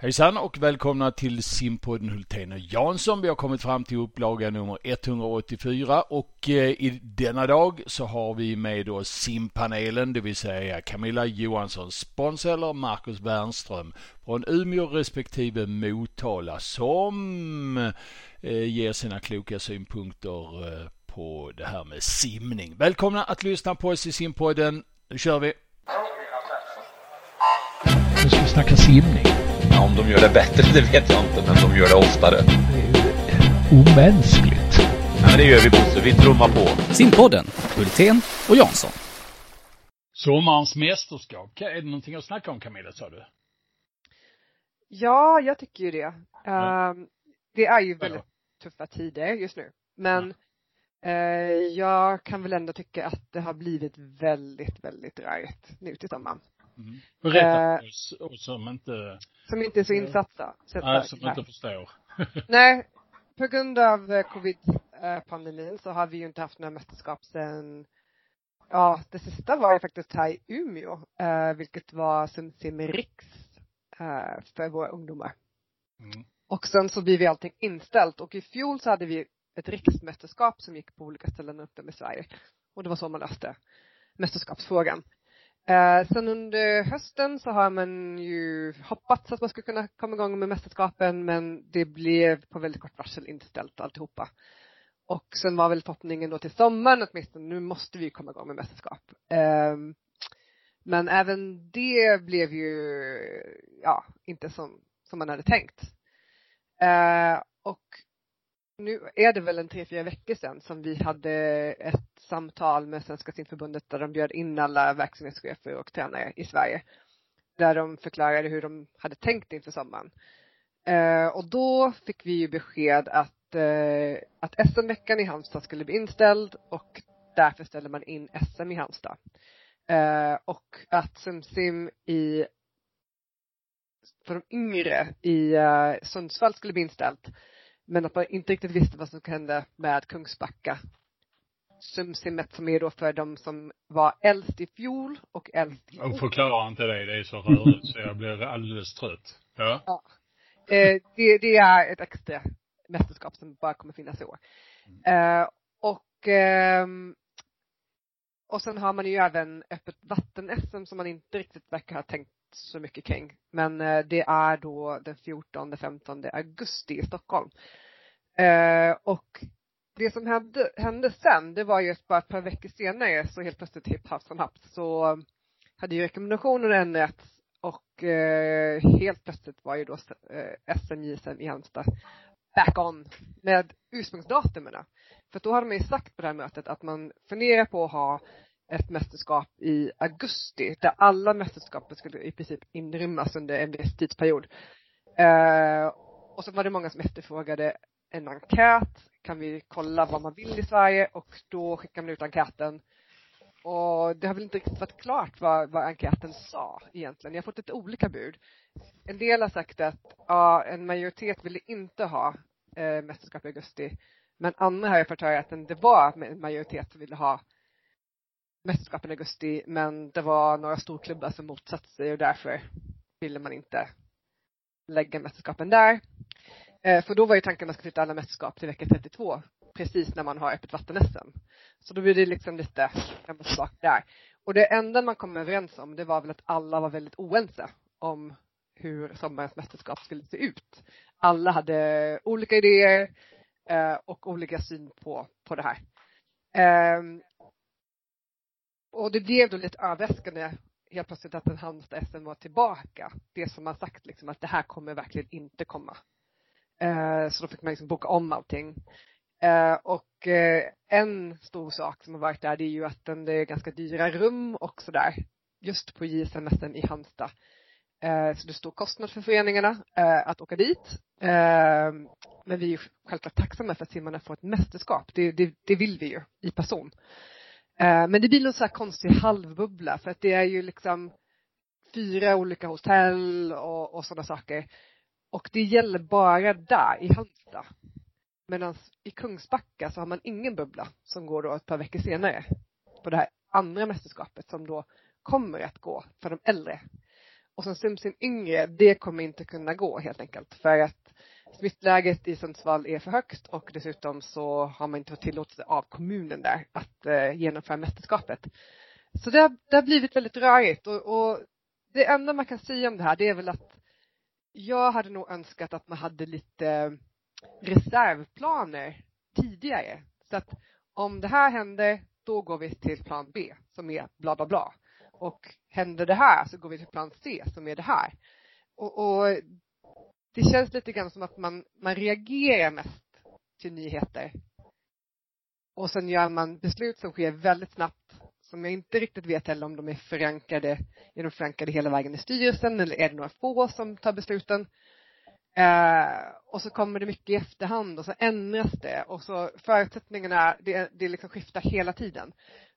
Hejsan och välkomna till simpodden Hultén och Jansson. Vi har kommit fram till upplaga nummer 184 och eh, i denna dag så har vi med oss simpanelen, det vill säga Camilla Johansson Sponsor, Marcus Wernström från Umeå respektive Motala som eh, ger sina kloka synpunkter eh, på det här med simning. Välkomna att lyssna på oss i simpodden. Nu kör vi! Nu ska vi snacka simning. Ja, om de gör det bättre, det vet jag inte, men de gör det oftare. Det är omänskligt. Ja, men det gör vi Bosse, vi trummar på. Simpodden, Hultén och Jansson. Sommarens mästerskap, är det någonting att snacka om Camilla sa du? Ja, jag tycker ju det. Ja. Ehm, det är ju väldigt Ja. tuffa tider just nu. Men eh, jag kan väl ändå tycka att det har blivit väldigt, väldigt rörigt nu till sommaren. Mm. Berätta Eh, för oss, oss som inte, Som inte är så insatta. Så nej, som inte förstår. Nej, på grund av eh, covid-pandemin så har vi ju inte haft några mästerskap sen Ja, det sista var ju faktiskt här i Umeå, eh, vilket var Sumsim Riks eh, för våra ungdomar. Mm. Och sen så blir vi allting inställt och i fjol så hade vi ett riksmästerskap som gick på olika ställen runt om i Sverige. Och det var så man löste mästerskapsfrågan. Eh, sen under hösten så har man ju hoppats att man skulle kunna komma igång med mästerskapen men det blev på väldigt kort varsel inställt alltihopa. Och sen var väl förhoppningen då till sommaren åtminstone, nu måste vi komma igång med mästerskap. Eh, men även det blev ju, ja, inte som, som man hade tänkt. Eh, och nu är det väl en tre, fyra veckor sedan som vi hade ett samtal med Svenska simförbundet där de bjöd in alla verksamhetschefer och tränare i Sverige. Där de förklarade hur de hade tänkt inför sommaren. Eh, och då fick vi ju besked att, eh, att SM-veckan i Halmstad skulle bli inställd och därför ställde man in SM i Halmstad. Eh, och att SimSim i för de yngre i uh, Sundsvall skulle bli inställt. Men att man inte riktigt visste vad som hända med Kungsbacka. Sumsimmet som är då för de som var äldst i fjol och äldst i år. Och förklara inte det, det är så rörigt så jag blir alldeles trött. Ja. Eh, det, det är ett extra mästerskap som bara kommer finnas i år. Eh, och, ehm, och sen har man ju även öppet vatten-SM som man inte riktigt verkar ha tänkt så mycket kring. Men eh, det är då den 14-15 augusti i Stockholm. Eh, och det som hände, hände sen, det var ju att bara ett par veckor senare så helt plötsligt hipp happ som happ så hade ju rekommendationerna ändrats och eh, helt plötsligt var ju då eh, i Halmstad back on med ursprungsdatumen. För då hade man ju sagt på det här mötet att man funderar på att ha ett mästerskap i augusti där alla mästerskapen skulle i princip inrymmas under en viss tidsperiod. Eh, och så var det många som efterfrågade en enkät. Kan vi kolla vad man vill i Sverige? Och då skickade man ut enkäten. Och det har väl inte riktigt varit klart vad, vad enkäten sa egentligen. Jag har fått lite olika bud. En del har sagt att ja, en majoritet ville inte ha eh, mästerskap i augusti. Men andra har jag fått höra att det var en majoritet som ville ha mästerskapen i augusti men det var några storklubbar som motsatte sig och därför ville man inte lägga mästerskapen där. Eh, för då var ju tanken att man skulle flytta alla mästerskap till vecka 32 precis när man har öppet vatten-SM. Så då blir det liksom lite fram och tillbaka där. Och det enda man kom överens om det var väl att alla var väldigt oense om hur sommarens mästerskap skulle se ut. Alla hade olika idéer eh, och olika syn på, på det här. Ehm, och det blev då lite överraskande helt plötsligt att en Halmstad SM var tillbaka. Det som man sagt liksom att det här kommer verkligen inte komma. Eh, så då fick man liksom boka om allting. Eh, och eh, en stor sak som har varit där det är ju att den, det är ganska dyra rum och sådär. Just på JSM SM i Halmstad. Eh, så det är stor kostnad för föreningarna eh, att åka dit. Eh, men vi är ju självklart tacksamma för att simmarna får ett mästerskap. Det, det, det vill vi ju i person. Eh, men det blir någon så här konstig halvbubbla för att det är ju liksom fyra olika hotell och, och sådana saker. Och det gäller bara där i Halmstad. Medan i Kungsbacka så har man ingen bubbla som går då ett par veckor senare. På det här andra mästerskapet som då kommer att gå för de äldre. Och som Simsim yngre, det kommer inte kunna gå helt enkelt. För att smittläget i Sundsvall är för högt och dessutom så har man inte fått tillåtelse av kommunen där att eh, genomföra mästerskapet. Så det har, det har blivit väldigt rörigt och, och det enda man kan säga om det här det är väl att jag hade nog önskat att man hade lite reservplaner tidigare. Så att om det här händer, då går vi till plan B som är bla bla bla. Och händer det här så går vi till plan C som är det här. Och, och det känns lite grann som att man, man reagerar mest till nyheter. Och sen gör man beslut som sker väldigt snabbt som jag inte riktigt vet heller om de är förankrade, är de förankrade hela vägen i styrelsen eller är det några få som tar besluten? Eh, och så kommer det mycket i efterhand och så ändras det och så förutsättningarna, det, det liksom skiftar hela tiden.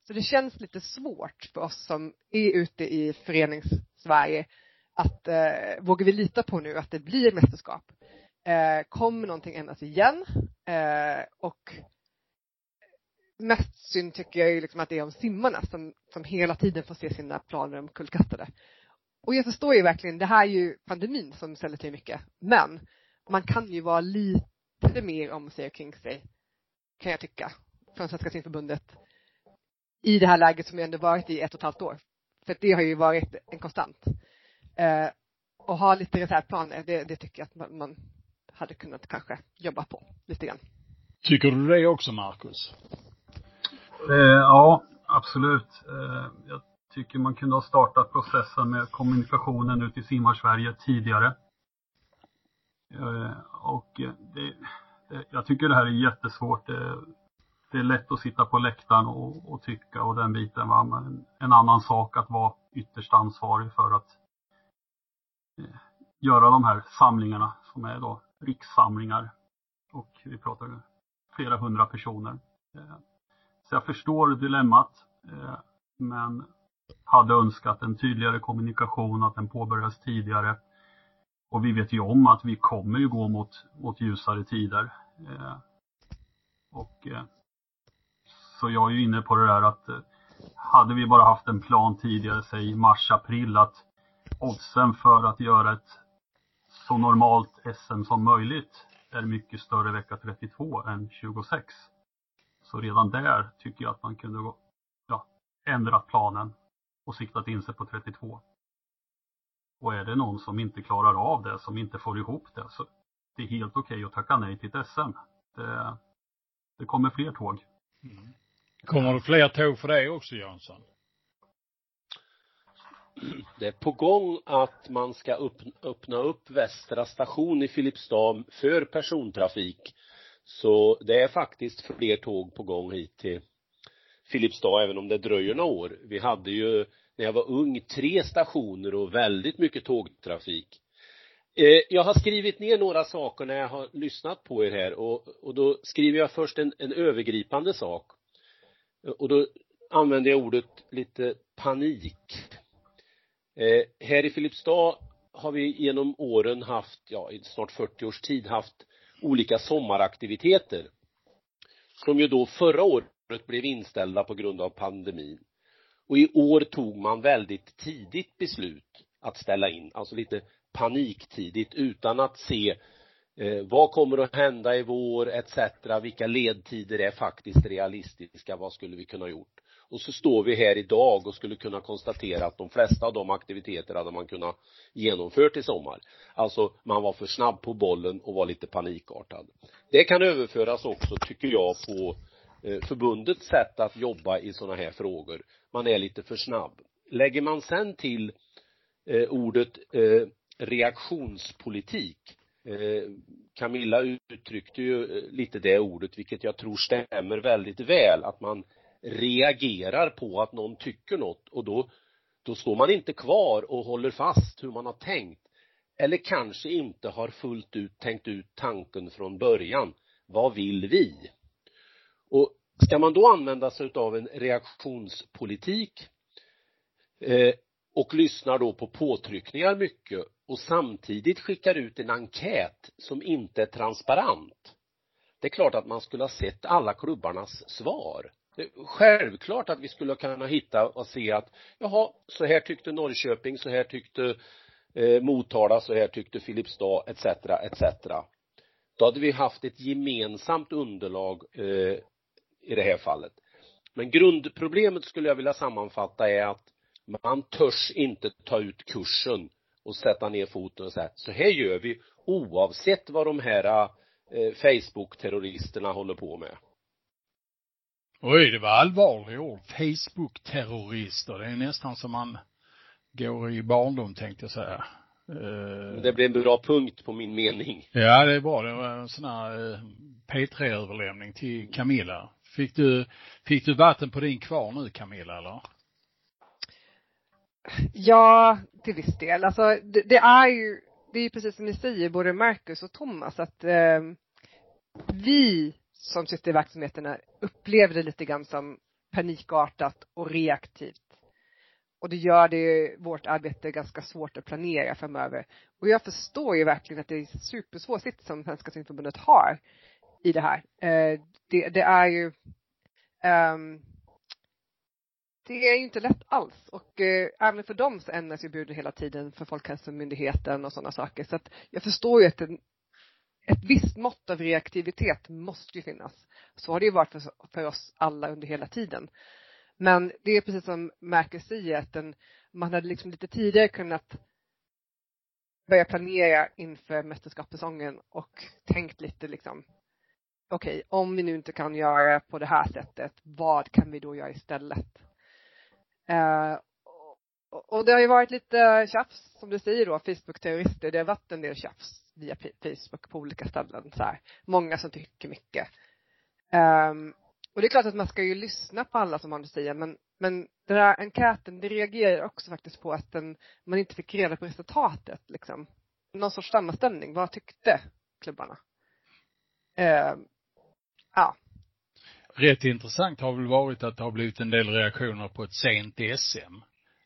Så det känns lite svårt för oss som är ute i förenings-Sverige att eh, vågar vi lita på nu att det blir mästerskap? Eh, kommer någonting ändras igen? Eh, och mest synd tycker jag ju liksom att det är om simmarna som, som hela tiden får se sina planer omkullkastade. Och jag förstår ju verkligen, det här är ju pandemin som ställer till mycket. Men man kan ju vara lite mer om sig och kring sig, kan jag tycka, från Svenska simförbundet i det här läget som vi ändå varit i ett och ett halvt år. För det har ju varit en konstant. Eh, och ha lite reservplaner, det, det tycker jag att man, man hade kunnat kanske jobba på lite grann. Tycker du det också, Marcus? Eh, ja, absolut. Eh, jag tycker man kunde ha startat processen med kommunikationen ut i Simmar-Sverige tidigare. Eh, och det, det, jag tycker det här är jättesvårt. Det, det är lätt att sitta på läktaren och, och tycka och den biten. Va? Men en annan sak att vara ytterst ansvarig för att Eh, göra de här samlingarna som är då rikssamlingar. Och vi pratar flera hundra personer. Eh, så jag förstår dilemmat. Eh, men hade önskat en tydligare kommunikation, att den påbörjas tidigare. Och vi vet ju om att vi kommer ju gå mot, mot ljusare tider. Och så jag är ju inne på det där att hade vi bara haft en plan tidigare, säg mars, april, att oddsen för att göra ett så normalt SM som möjligt är mycket större vecka 32 än 26. Så redan där tycker jag att man kunde ja, ändrat planen och siktat in sig på 32. Och är det någon som inte klarar av det, som inte får ihop det, så det är helt okej okay att tacka nej till ett SM. Det, det kommer fler tåg. Mm. Kommer det fler tåg för dig också, Jönsson? Det är på gång att man ska öppna upp Västra station i Filipstad för persontrafik så det är faktiskt fler tåg på gång hit till Filipstad, även om det dröjer några år. Vi hade ju, när jag var ung, tre stationer och väldigt mycket tågtrafik. Eh, jag har skrivit ner några saker när jag har lyssnat på er här och, och då skriver jag först en, en övergripande sak. Och då använder jag ordet lite panik. Eh, här i Filipstad har vi genom åren haft, ja i snart 40 års tid haft olika sommaraktiviteter som ju då förra året blev inställda på grund av pandemin. Och i år tog man väldigt tidigt beslut att ställa in, alltså lite paniktidigt utan att se eh, vad kommer att hända i vår etc. Vilka ledtider är faktiskt realistiska? Vad skulle vi kunna gjort? Och så står vi här idag och skulle kunna konstatera att de flesta av de aktiviteter hade man kunnat genomfört i sommar. Alltså man var för snabb på bollen och var lite panikartad. Det kan överföras också, tycker jag, på eh, förbundets sätt att jobba i sådana här frågor. Man är lite för snabb. Lägger man sen till eh, ordet eh, reaktionspolitik Camilla uttryckte ju lite det ordet, vilket jag tror stämmer väldigt väl, att man reagerar på att någon tycker något och då, då står man inte kvar och håller fast hur man har tänkt. Eller kanske inte har fullt ut tänkt ut tanken från början. Vad vill vi? Och ska man då använda sig av en reaktionspolitik eh, och lyssnar då på påtryckningar mycket och samtidigt skickar ut en enkät som inte är transparent. Det är klart att man skulle ha sett alla klubbarnas svar självklart att vi skulle kunna hitta och se att jaha, så här tyckte Norrköping, så här tyckte eh, Motala så här tyckte Filipstad etc. etc. Då hade vi haft ett gemensamt underlag eh, i det här fallet. Men grundproblemet skulle jag vilja sammanfatta är att man törs inte ta ut kursen och sätta ner foten och säga så här gör vi oavsett vad de här eh, Facebook-terroristerna håller på med. Oj, det var allvarliga ord. Facebook-terrorister. Det är nästan som man går i barndom tänkte jag säga. Uh, det blir en bra punkt på min mening. Ja, det är bra. Det var en sån här uh, P3-överlämning till Camilla. Fick du, fick du vatten på din kvar nu Camilla eller? Ja, till viss del. Alltså det, det är ju, det är ju precis som ni säger, både Marcus och Thomas, att eh, vi som sitter i verksamheterna upplever det lite grann som panikartat och reaktivt. Och det gör det vårt arbete ganska svårt att planera framöver. Och jag förstår ju verkligen att det är supersvår sitt som Svenska simförbundet har i det här. Eh, det, det är ju um, det är ju inte lätt alls och eh, även för dem så ändras ju buden hela tiden för Folkhälsomyndigheten och sådana saker. Så att jag förstår ju att det ett visst mått av reaktivitet måste ju finnas. Så har det ju varit för, för oss alla under hela tiden. Men det är precis som Merkel säger att den, man hade liksom lite tidigare kunnat börja planera inför mästerskapssäsongen och tänkt lite liksom okej, okay, om vi nu inte kan göra på det här sättet, vad kan vi då göra istället? Eh, och det har ju varit lite tjafs, som du säger då, Facebook-terrorister. Det har varit en del tjafs via Facebook på olika ställen. Så här. Många som tycker mycket. Um, och det är klart att man ska ju lyssna på alla som har att säga, men, men den här enkäten, det reagerar också faktiskt på att den, man inte fick reda på resultatet liksom. Någon sorts sammanställning. Vad tyckte klubbarna? Uh, ja rätt intressant har väl varit att det har blivit en del reaktioner på ett sent SM.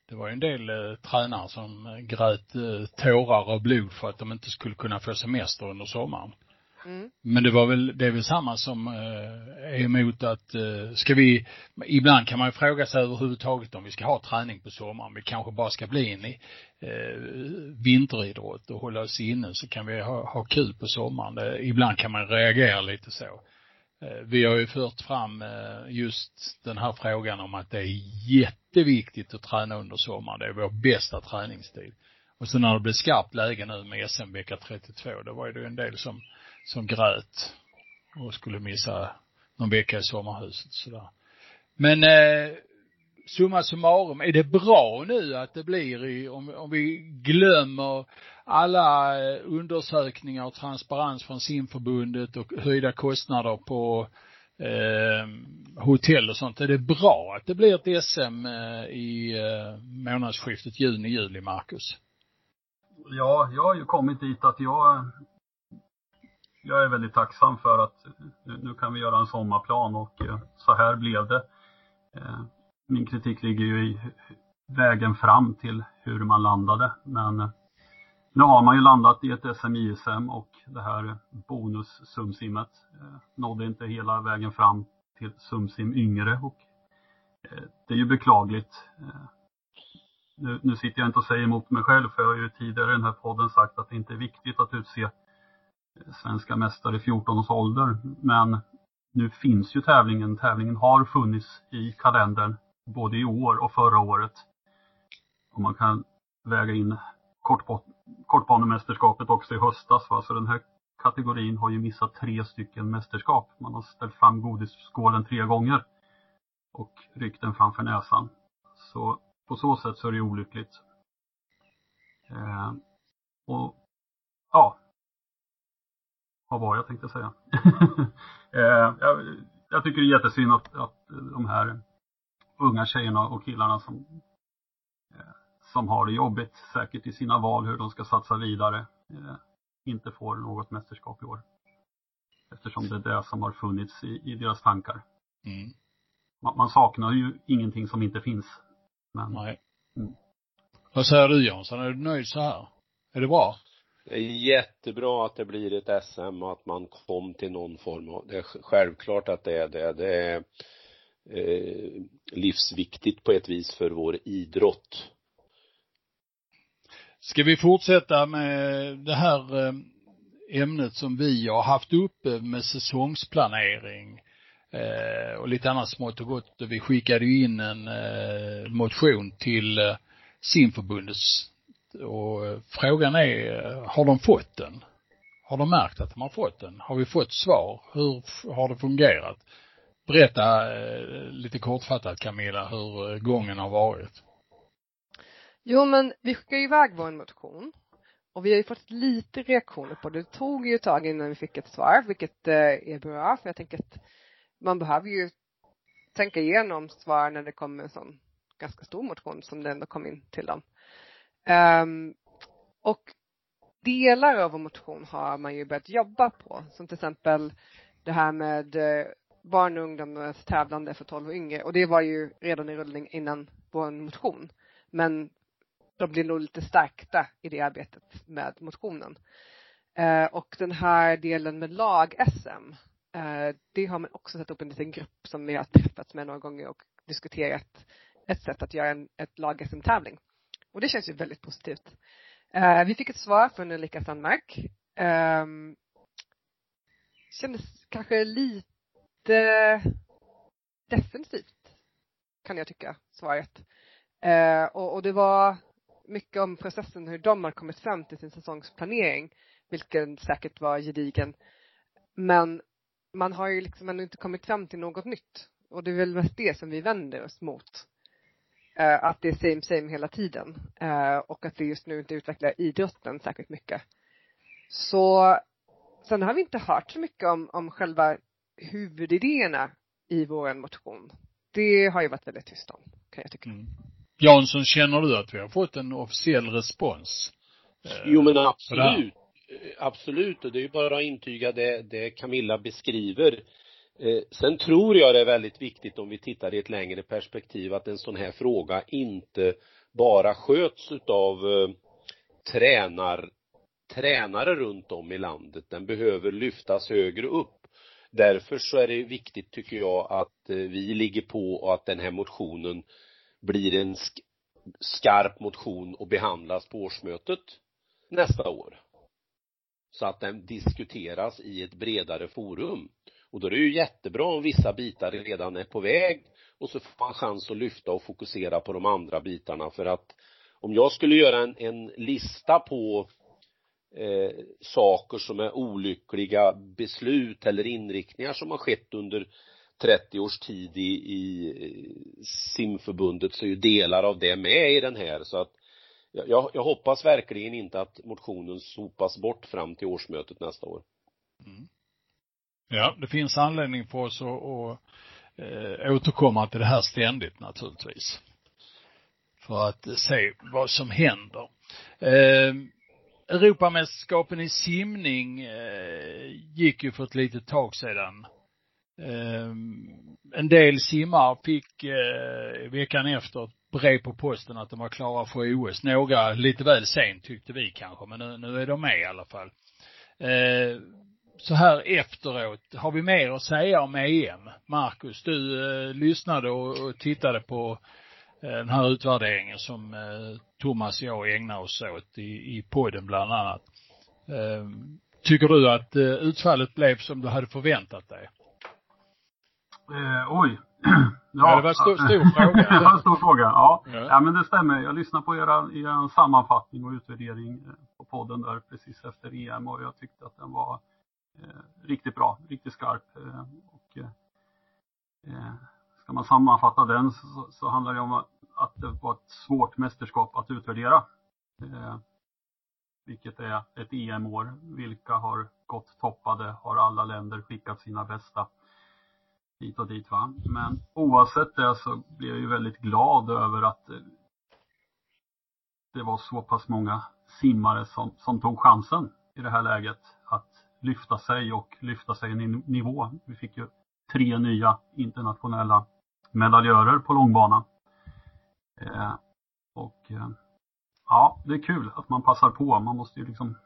Det var ju en del eh, tränare som eh, grät eh, tårar och blod för att de inte skulle kunna få semester under sommaren. Mm. Men det var väl, det är väl samma som eh, är emot att, eh, ska vi, ibland kan man ju fråga sig överhuvudtaget om vi ska ha träning på sommaren. Vi kanske bara ska bli en eh, vinteridrott och hålla oss inne så kan vi ha, ha kul på sommaren. Det, ibland kan man reagera lite så. Eh, vi har ju fört fram eh, just den här frågan om att det är jätteviktigt att träna under sommaren. Det är vår bästa träningstid. Och sen när det blev skarpt läge nu med SM vecka 32, då var det ju en del som, som grät och skulle missa någon vecka i sommarhuset sådär. Men eh, summa summarum, är det bra nu att det blir i, om, om vi glömmer alla eh, undersökningar och transparens från simförbundet och höjda kostnader på eh, hotell och sånt. Är det bra att det blir ett SM eh, i eh, månadsskiftet juni-juli, Marcus? Ja, jag har ju kommit dit att jag jag är väldigt tacksam för att nu, nu kan vi göra en sommarplan och eh, så här blev det. Eh, min kritik ligger ju i vägen fram till hur man landade. Men eh, nu har man ju landat i ett SMISM och det här bonus-sumsimmet eh, nådde inte hela vägen fram till sumsim yngre och eh, det är ju beklagligt. Nu, nu, sitter jag inte och säger emot mig själv för jag har ju tidigare i den här podden sagt att det inte är viktigt att utse svenska mästare i 14 års ålder. Men nu finns ju tävlingen. Tävlingen har funnits i kalendern både i år och förra året. Och man kan väga in kortbanemästerskapet också i höstas. Va? Så den här kategorin har ju missat tre stycken mästerskap. Man har ställt fram godisskålen tre gånger och ryckt den framför näsan. Så på så sätt så är det olyckligt. Eh, och ja, vad var jag tänkte säga? eh, jag, jag, tycker det är jättesynd att, att de här unga tjejerna och killarna som, eh, som har det jobbigt säkert i sina val hur de ska satsa vidare eh, inte får något mästerskap i år. Eftersom det är det som har funnits i, i deras tankar. Mm. Man, man, saknar ju ingenting som inte finns. Men, Nej. Mm. Vad säger du Jansson, är du nöjd så här? Är det bra? Det är jättebra att det blir ett SM och att man kom till någon form av, det är självklart att det är det. Det är eh, livsviktigt på ett vis för vår idrott. Ska vi fortsätta med det här eh, ämnet som vi har haft uppe med säsongsplanering eh, och lite annat smått och gott. Vi skickade ju in en eh, motion till simförbundets och frågan är, har de fått den? Har de märkt att de har fått den? Har vi fått svar? Hur har det fungerat? Berätta eh, lite kortfattat Camilla hur eh, gången har varit. Jo men vi skickade iväg vår motion och vi har ju fått lite reaktioner på det. Det tog ju ett tag innan vi fick ett svar, vilket eh, är bra för jag tänker att man behöver ju tänka igenom svar när det kommer en sån ganska stor motion som det ändå kom in till dem. Um, och delar av vår motion har man ju börjat jobba på, som till exempel det här med eh, barn och ungdomstävlande för 12 och yngre och det var ju redan i rullning innan vår motion. Men de blir nog lite stärkta i det arbetet med motionen. Eh, och den här delen med lag-SM, eh, det har man också satt upp en liten grupp som vi har träffats med några gånger och diskuterat ett sätt att göra en ett lag-SM-tävling. Och det känns ju väldigt positivt. Eh, vi fick ett svar från Ulrika Sandmark. Eh, kändes kanske lite defensivt, kan jag tycka, svaret. Eh, och, och, det var mycket om processen, hur de har kommit fram till sin säsongsplanering, vilken säkert var gedigen. Men man har ju liksom ännu inte kommit fram till något nytt. Och det är väl mest det som vi vänder oss mot. Eh, att det är same same hela tiden. Eh, och att det just nu inte utvecklar idrotten särskilt mycket. Så sen har vi inte hört så mycket om, om själva huvudidéerna i vår motion. Det har ju varit väldigt tyst om, kan jag tycka. Mm. Jansson, känner du att vi har fått en officiell respons? Eh, jo men absolut. Absolut, och det är ju bara att intyga det, det Camilla beskriver. Eh, sen tror jag det är väldigt viktigt om vi tittar i ett längre perspektiv att en sån här fråga inte bara sköts utav eh, tränar, tränare runt om i landet. Den behöver lyftas högre upp. Därför så är det viktigt tycker jag att eh, vi ligger på och att den här motionen blir en skarp motion och behandlas på årsmötet nästa år. Så att den diskuteras i ett bredare forum. Och då är det ju jättebra om vissa bitar redan är på väg och så får man chans att lyfta och fokusera på de andra bitarna för att om jag skulle göra en, en lista på eh, saker som är olyckliga beslut eller inriktningar som har skett under 30 års tid i, i eh, simförbundet så är ju delar av det med i den här så att jag, jag hoppas verkligen inte att motionen sopas bort fram till årsmötet nästa år. Mm. Ja, det finns anledning för oss att, att äh, återkomma till det här ständigt naturligtvis. För att se vad som händer. Eh, Europamästerskapen i simning eh, gick ju för ett litet tag sedan Eh, en del simmar fick eh, veckan efter brev på posten att de var klara för OS. Några lite väl sent tyckte vi kanske, men nu, nu är de med i alla fall. Eh, så här efteråt, har vi mer att säga om EM? Marcus, du eh, lyssnade och, och, tittade på eh, den här utvärderingen som eh, Thomas och jag ägnar oss åt i, i podden bland annat. Ehm, tycker du att eh, utfallet blev som du hade förväntat dig? Eh, oj. ja, ja, det var en stor, stor fråga. det var en stor fråga, ja. ja. ja. men det stämmer. Jag lyssnade på era, er sammanfattning och utvärdering eh, på podden där precis efter EM och jag tyckte att den var eh, riktigt bra, riktigt skarp. Eh, och, eh, ska man sammanfatta den så, så handlar det om att att det var ett svårt mästerskap att utvärdera. Eh, vilket är ett EM-år. Vilka har gått toppade? Har alla länder skickat sina bästa? hit och dit va. Men oavsett det så blev jag ju väldigt glad över att eh, det var så pass många simmare som, som tog chansen i det här läget att lyfta sig och lyfta sig i nivå. Vi fick ju tre nya internationella medaljörer på långbana. Eh, och eh, ja, det är kul att man passar på. Man måste ju liksom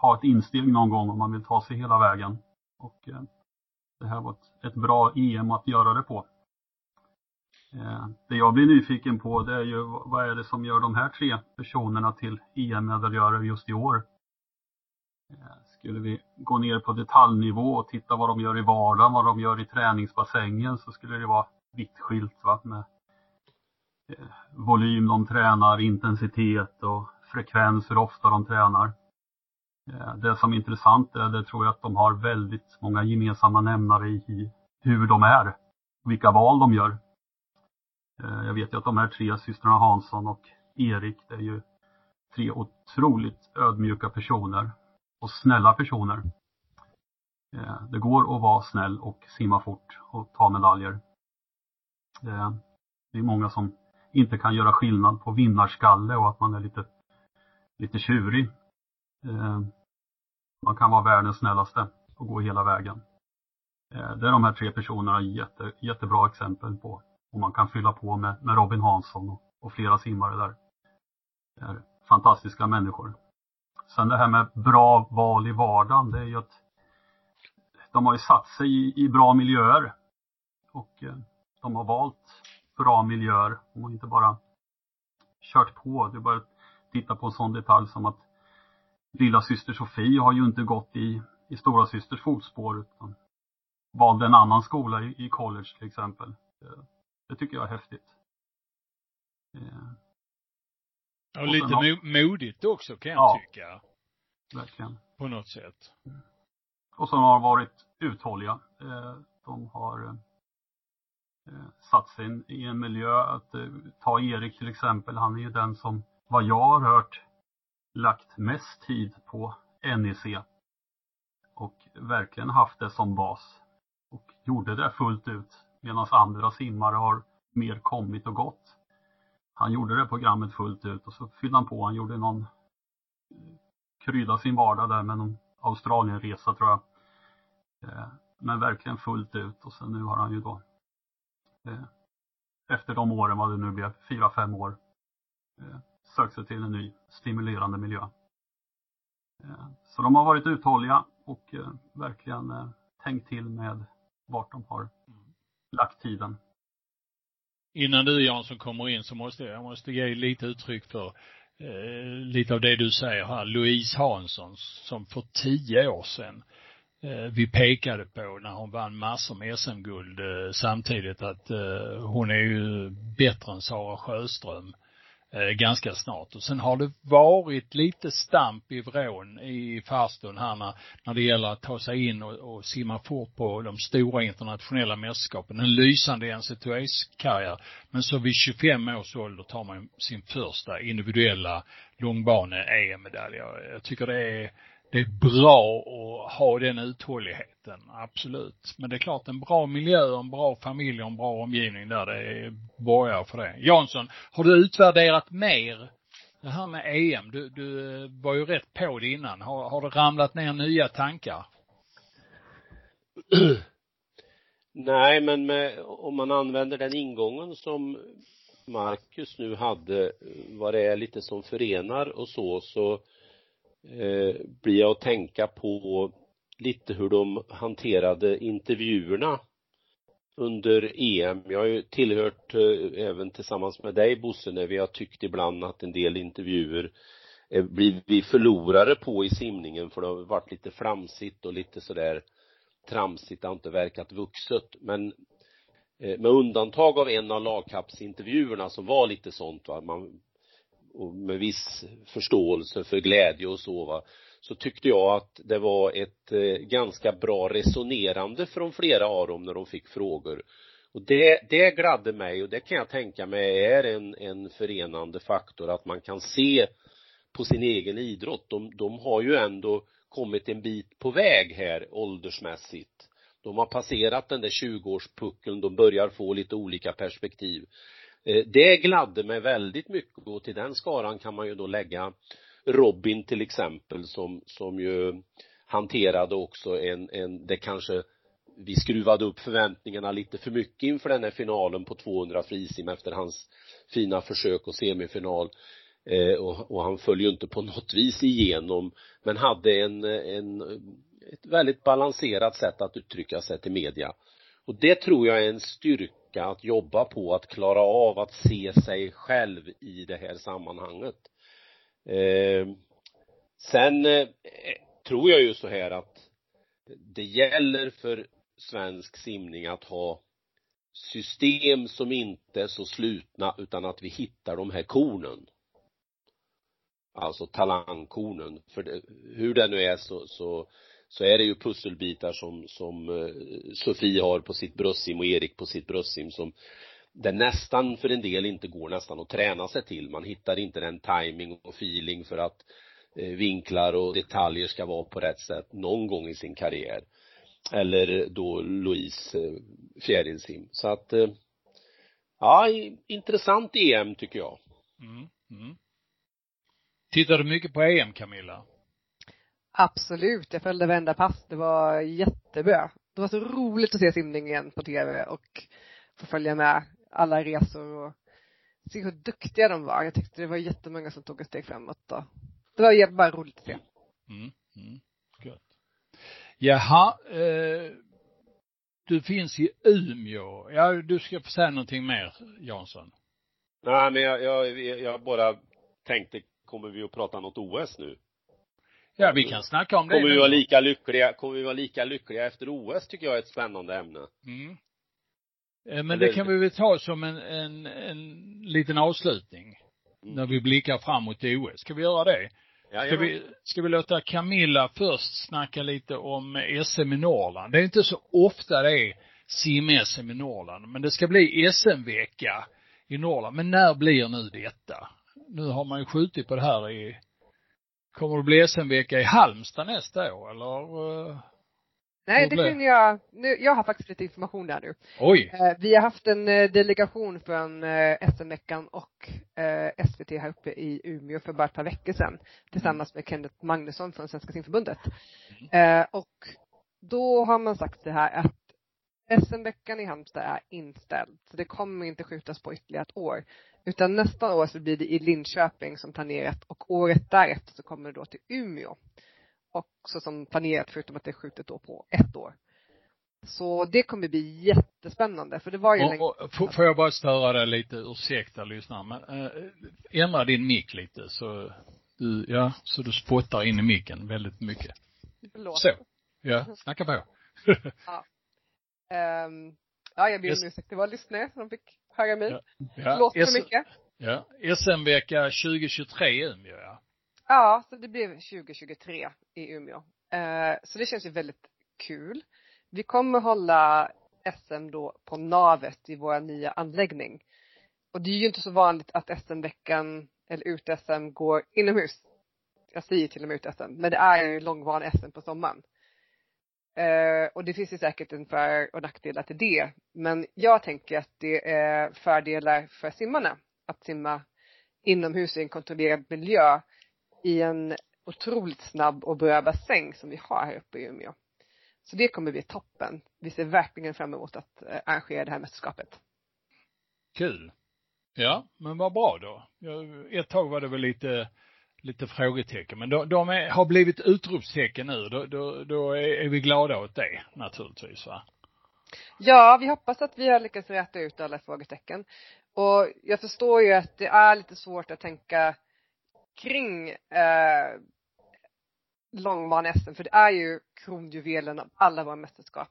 ha ett insteg någon gång om man vill ta sig hela vägen. Och eh, det här var ett, ett bra EM att göra det på. Eh, det jag blir nyfiken på det är ju vad är det som gör de här tre personerna till EM-medaljörer just i år? Eh, skulle vi gå ner på detaljnivå och titta vad de gör i vardagen, vad de gör i träningsbassängen så skulle det vara vitt skilt va? med volym de tränar, intensitet och frekvens, hur ofta de tränar. Eh, det som är intressant är, det tror jag att de har väldigt många gemensamma nämnare i hur de är, vilka val de gör. Eh, jag vet ju att de här tre systrarna Hansson och Erik, det är ju tre otroligt ödmjuka personer och snälla personer. Eh, det går att vara snäll och simma fort och ta medaljer. Det är många som inte kan göra skillnad på vinnarskalle och att man är lite, lite tjurig. Eh, man kan vara världens snällaste och gå hela vägen. Eh, det är de här tre personerna jätte, jättebra exempel på. Och man kan fylla på med, med Robin Hansson och, och flera simmare där. Det är fantastiska människor. Sen det här med bra val i vardagen, det är ju att de har ju satt sig i, i bra miljöer. Och eh, de har valt bra miljöer. Har inte bara kört på. Det är bara att titta på en sån detalj som att lilla syster Sofie har ju inte gått i, i stora systers fotspår utan valde en annan skola i, i college till exempel. Det, det tycker jag är häftigt. Eh, och lite har... modigt också kan jag ja, tycka. Verkligen. På något sätt. Och som har varit uthålliga. Eh, de har eh, Eh, satt sig i en miljö att eh, ta Erik till exempel. Han är ju den som, vad jag har hört, lagt mest tid på NEC. Och verkligen haft det som bas. Och gjorde det fullt ut. Medan andra simmare har mer kommit och gått han gjorde det programmet fullt ut och så fyllde han på. Han gjorde någon eh, krydda sin vardag där med någon Australienresa tror jag. Men verkligen fullt ut och sen nu har han ju då Eh, efter de åren, vad det nu blev, fyra, fem år, eh, sökt sig till en ny stimulerande miljö. Eh, så de har varit uthålliga och verkligen tänkt till med vart de har lagt tiden innan du Jansson kommer in så måste jag, jag måste ge lite uttryck för eh, lite av det du säger här. Louise Hansson som för tio år sedan eh, Eh, vi pekade på när hon vann massor med SM-guld eh, samtidigt att eh, hon är ju bättre än Sara Sjöström ganska snart. Och sen har det varit lite stamp i vrån i farstun här när, när det gäller att ta sig in och, och simma fort på de stora internationella mästerskapen. En lysande NCTOS-karriär. Men så vid 25 års ålder tar man sin första individuella långbane-EM-medalj. Jag tycker det är det är bra att ha den uthålligheten, absolut. Men det är klart en bra miljö, en bra familj och en bra omgivning där, det borgar för det. Jansson, har du utvärderat mer det här med EM? Du, du eh, var ju rätt på det innan. Har, har det ramlat ner nya tankar? Nej, men med, om man använder den ingången som Marcus nu hade, vad det är lite som förenar och så, så eh, blir jag att tänka på lite hur de hanterade intervjuerna under EM. Jag har ju tillhört eh, även tillsammans med dig Bosse när vi har tyckt ibland att en del intervjuer eh, blir vi förlorare på i simningen för det har varit lite flamsigt och lite sådär tramsigt, det har inte verkat vuxet men eh, med undantag av en av lagkappsintervjuerna som var lite sånt va, man och med viss förståelse för glädje och så va, så tyckte jag att det var ett eh, ganska bra resonerande från flera av dem när de fick frågor. Och det, det gladde mig och det kan jag tänka mig är en, en förenande faktor att man kan se på sin egen idrott. De, de har ju ändå kommit en bit på väg här åldersmässigt. De har passerat den där 20-årspuckeln, de börjar få lite olika perspektiv. Eh, det gladde mig väldigt mycket och till den skaran kan man ju då lägga Robin till exempel som, som ju hanterade också en, en, det kanske vi skruvade upp förväntningarna lite för mycket inför den här finalen på 200 frisim efter hans fina försök och semifinal. Eh, och, och han föll ju inte på något vis igenom men hade en, en ett väldigt balanserat sätt att uttrycka sig till media. Och det tror jag är en styrka försöka att jobba på att klara av att se sig själv i det här sammanhanget. Eh, sen eh, tror jag ju så här att det gäller för svensk simning att ha system som inte är så slutna utan att vi hittar de här kornen. Alltså talangkornen. För det, hur det nu är så, så, så är det ju pusselbitar som, som eh, Sofie har på sitt bröstsim och Erik på sitt bröstsim som det nästan för en del inte går nästan att träna sig till. Man hittar inte den timing och feeling för att eh, vinklar och detaljer ska vara på rätt sätt någon gång i sin karriär. Eller då Louise eh, fjärilsim. Så att ja, intressant EM tycker jag. Mm. Mm. Tittar du mycket på EM Camilla? Absolut, jag följde varenda pass. Det var jättebra. Det var så roligt att se simningen på tv och få följa med alla resor och se hur duktiga de var. Jag tyckte det var jättemånga som tog ett steg framåt och det var bara roligt att se. Mm. Mm. Gött. Jaha, eh, du finns i Umeå. Ja, du ska få säga någonting mer, Jansson. Nej, men jag, jag, jag bara tänkte, kommer vi att prata något OS nu? Ja, vi kan snacka om det. Kommer vi vara lika lyckliga, kommer vi vara lika lyckliga efter OS tycker jag är ett spännande ämne. Mm. Eh, men det kan vi väl ta som en, en, en liten avslutning. Mm. När vi blickar framåt i OS. Ska vi göra det? Ska vi, ska vi låta Camilla först snacka lite om SM i Norrland? Det är inte så ofta det är sim-SM i Norrland, men det ska bli SM-vecka i Norrland. Men när blir nu detta? Nu har man ju skjutit på det här i, kommer det bli SM-vecka i Halmstad nästa år eller? Eh, Nej, det kunde jag, nu, jag har faktiskt lite information där nu. Oj! Eh, vi har haft en eh, delegation från eh, SM-veckan och SVT här uppe i Umeå för bara ett par veckor sedan tillsammans med Kenneth Magnusson från Svenska simförbundet. Mm. Och då har man sagt så här att SM-veckan i Halmstad är inställd, så det kommer inte skjutas på ytterligare ett år. Utan nästa år så blir det i Linköping som planerat och året därefter så kommer det då till Umeå också som planerat förutom att det är skjutet då på ett år. Så det kommer bli jättespännande för det var ju och, länge och, Får jag bara störa dig lite, ursäkta lyssnaren men äh, ändra din mick lite så du, ja, så du spottar in i micken väldigt mycket. Förlåt. Så. Ja, snacka på. ja. Um, ja, jag ber om ursäkt till våra lyssnare som fick höra mig. Ja. ja. Förlåt för mycket. Ja. SM-vecka 2023 i Umeå, ja. Ja, så det blev 2023 i Umeå. Eh, så det känns ju väldigt kul. Vi kommer hålla SM då på navet i vår nya anläggning. Och det är ju inte så vanligt att SM-veckan eller ut-SM går inomhus. Jag säger till och med ut-SM, men det är ju långvan SM på sommaren. Eh, och det finns ju säkert en för och nackdelar till det. Men jag tänker att det är fördelar för simmarna att simma inomhus i en kontrollerad miljö i en otroligt snabb och bra bassäng som vi har här uppe i Umeå. Så det kommer bli toppen. Vi ser verkligen fram emot att eh, arrangera det här mästerskapet. Kul. Ja, men vad bra då. Ett tag var det väl lite, lite frågetecken, men de, de är, har blivit utropstecken nu. Då, då, då är, vi glada åt det naturligtvis va? Ja, vi hoppas att vi har lyckats rätta ut alla frågetecken. Och jag förstår ju att det är lite svårt att tänka kring eh, långbane-SM för det är ju kronjuvelen av alla våra mästerskap.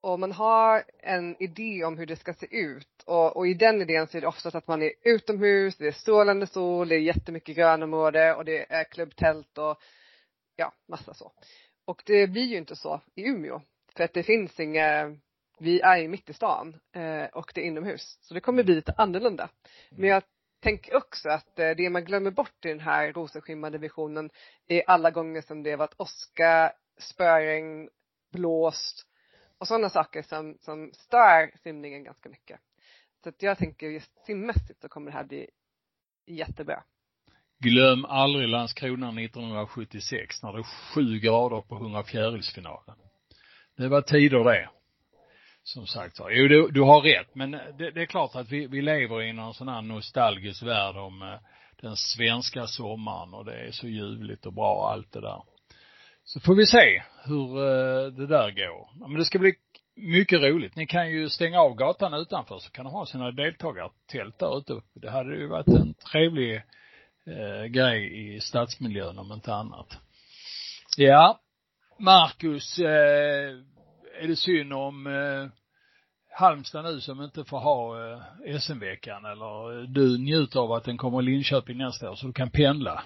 Och man har en idé om hur det ska se ut och, och i den idén så är det oftast att man är utomhus, det är strålande sol, det är jättemycket grönområde och det är klubbtält och ja, massa så. Och det blir ju inte så i Umeå. För att det finns inga, vi är ju mitt i stan eh, och det är inomhus. Så det kommer bli lite annorlunda. Men jag tänker också att eh, det man glömmer bort i den här rosenskimmade visionen är alla gånger som det varit åska, spöregn, blåst och sådana saker som, som stör simningen ganska mycket. Så att jag tänker just simmässigt så kommer det här bli jättebra. Glöm aldrig Landskrona 1976 när det är sju grader på 100 fjärilsfinalen. Det var tider det som sagt var. Jo, du, du har rätt, men det, det, är klart att vi, vi lever i någon sån här nostalgisk värld om eh, den svenska sommaren och det är så ljuvligt och bra allt det där. Så får vi se hur eh, det där går. Men det ska bli mycket roligt. Ni kan ju stänga av gatan utanför så kan de ha sina deltagartält där ute. Det hade ju varit en trevlig eh, grej i stadsmiljön om inte annat. Ja, Marcus, eh, är det synd om eh, Halmstad nu som inte får ha eh, SM-veckan eller eh, du njuter av att den kommer i Linköping nästa år så du kan pendla?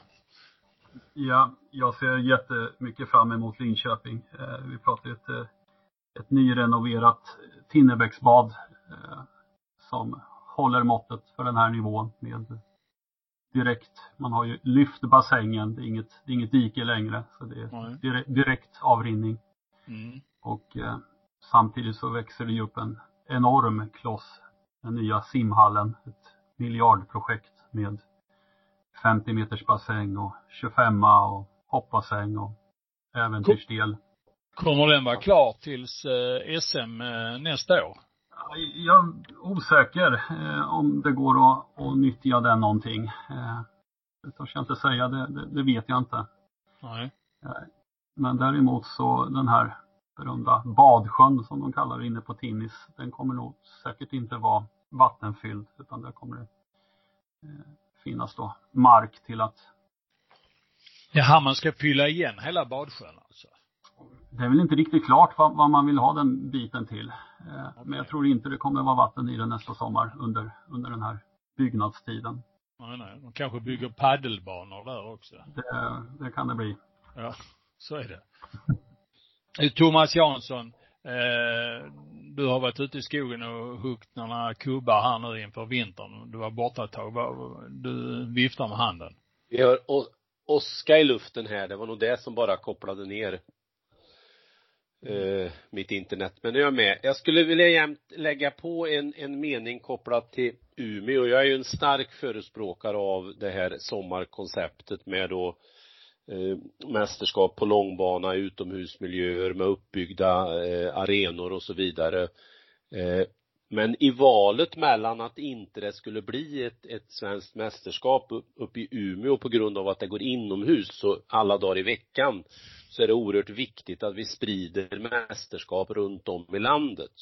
Ja, jag ser jättemycket fram emot Linköping. Eh, vi pratar ett, eh, ett nyrenoverat Tinnebäcksbad eh, som håller måttet för den här nivån med direkt, man har ju lyft bassängen, det är inget, det är inget dike längre, så det är direkt, direkt avrinning. Mm. Och eh, samtidigt så växer det ju upp en enorm kloss, den nya simhallen, ett miljardprojekt med 50 meters bassäng och 25 och hoppbassäng och äventyrsdel. Kommer den vara klar tills eh, SM eh, nästa år? Jag är osäker eh, om det går att, att nyttja den någonting. Det törs jag inte säga, det, det, det, vet jag inte. Nej. Men däremot så den här berömda badsjön som de kallar det inne på Tinnis, den kommer nog säkert inte vara vattenfylld utan där kommer det finnas då mark till att Jaha, man ska fylla igen hela badsjön alltså? Det är väl inte riktigt klart vad, vad man vill ha den biten till. Eh, men jag tror inte det kommer vara vatten i den nästa sommar under, under den här byggnadstiden. Nej, nej. De kanske bygger paddelbanor där också. Det, det kan det bli. Ja, så är det. Thomas Jansson, eh, du har varit ute i skogen och huggit några kubbar här nu inför vintern. Du var borta ett tag. Du viftar med handen. Vi har åska i luften här. Det var nog det som bara kopplade ner eh, mitt internet. Men nu är jag med. Jag skulle vilja jämt lägga på en, en mening kopplat till Umeå. Jag är ju en stark förespråkare av det här sommarkonceptet med då eh, mästerskap på långbana, utomhusmiljöer med uppbyggda eh, arenor och så vidare. Eh, men i valet mellan att inte det skulle bli ett, ett svenskt mästerskap uppe i Umeå på grund av att det går inomhus så alla dagar i veckan så är det oerhört viktigt att vi sprider mästerskap runt om i landet.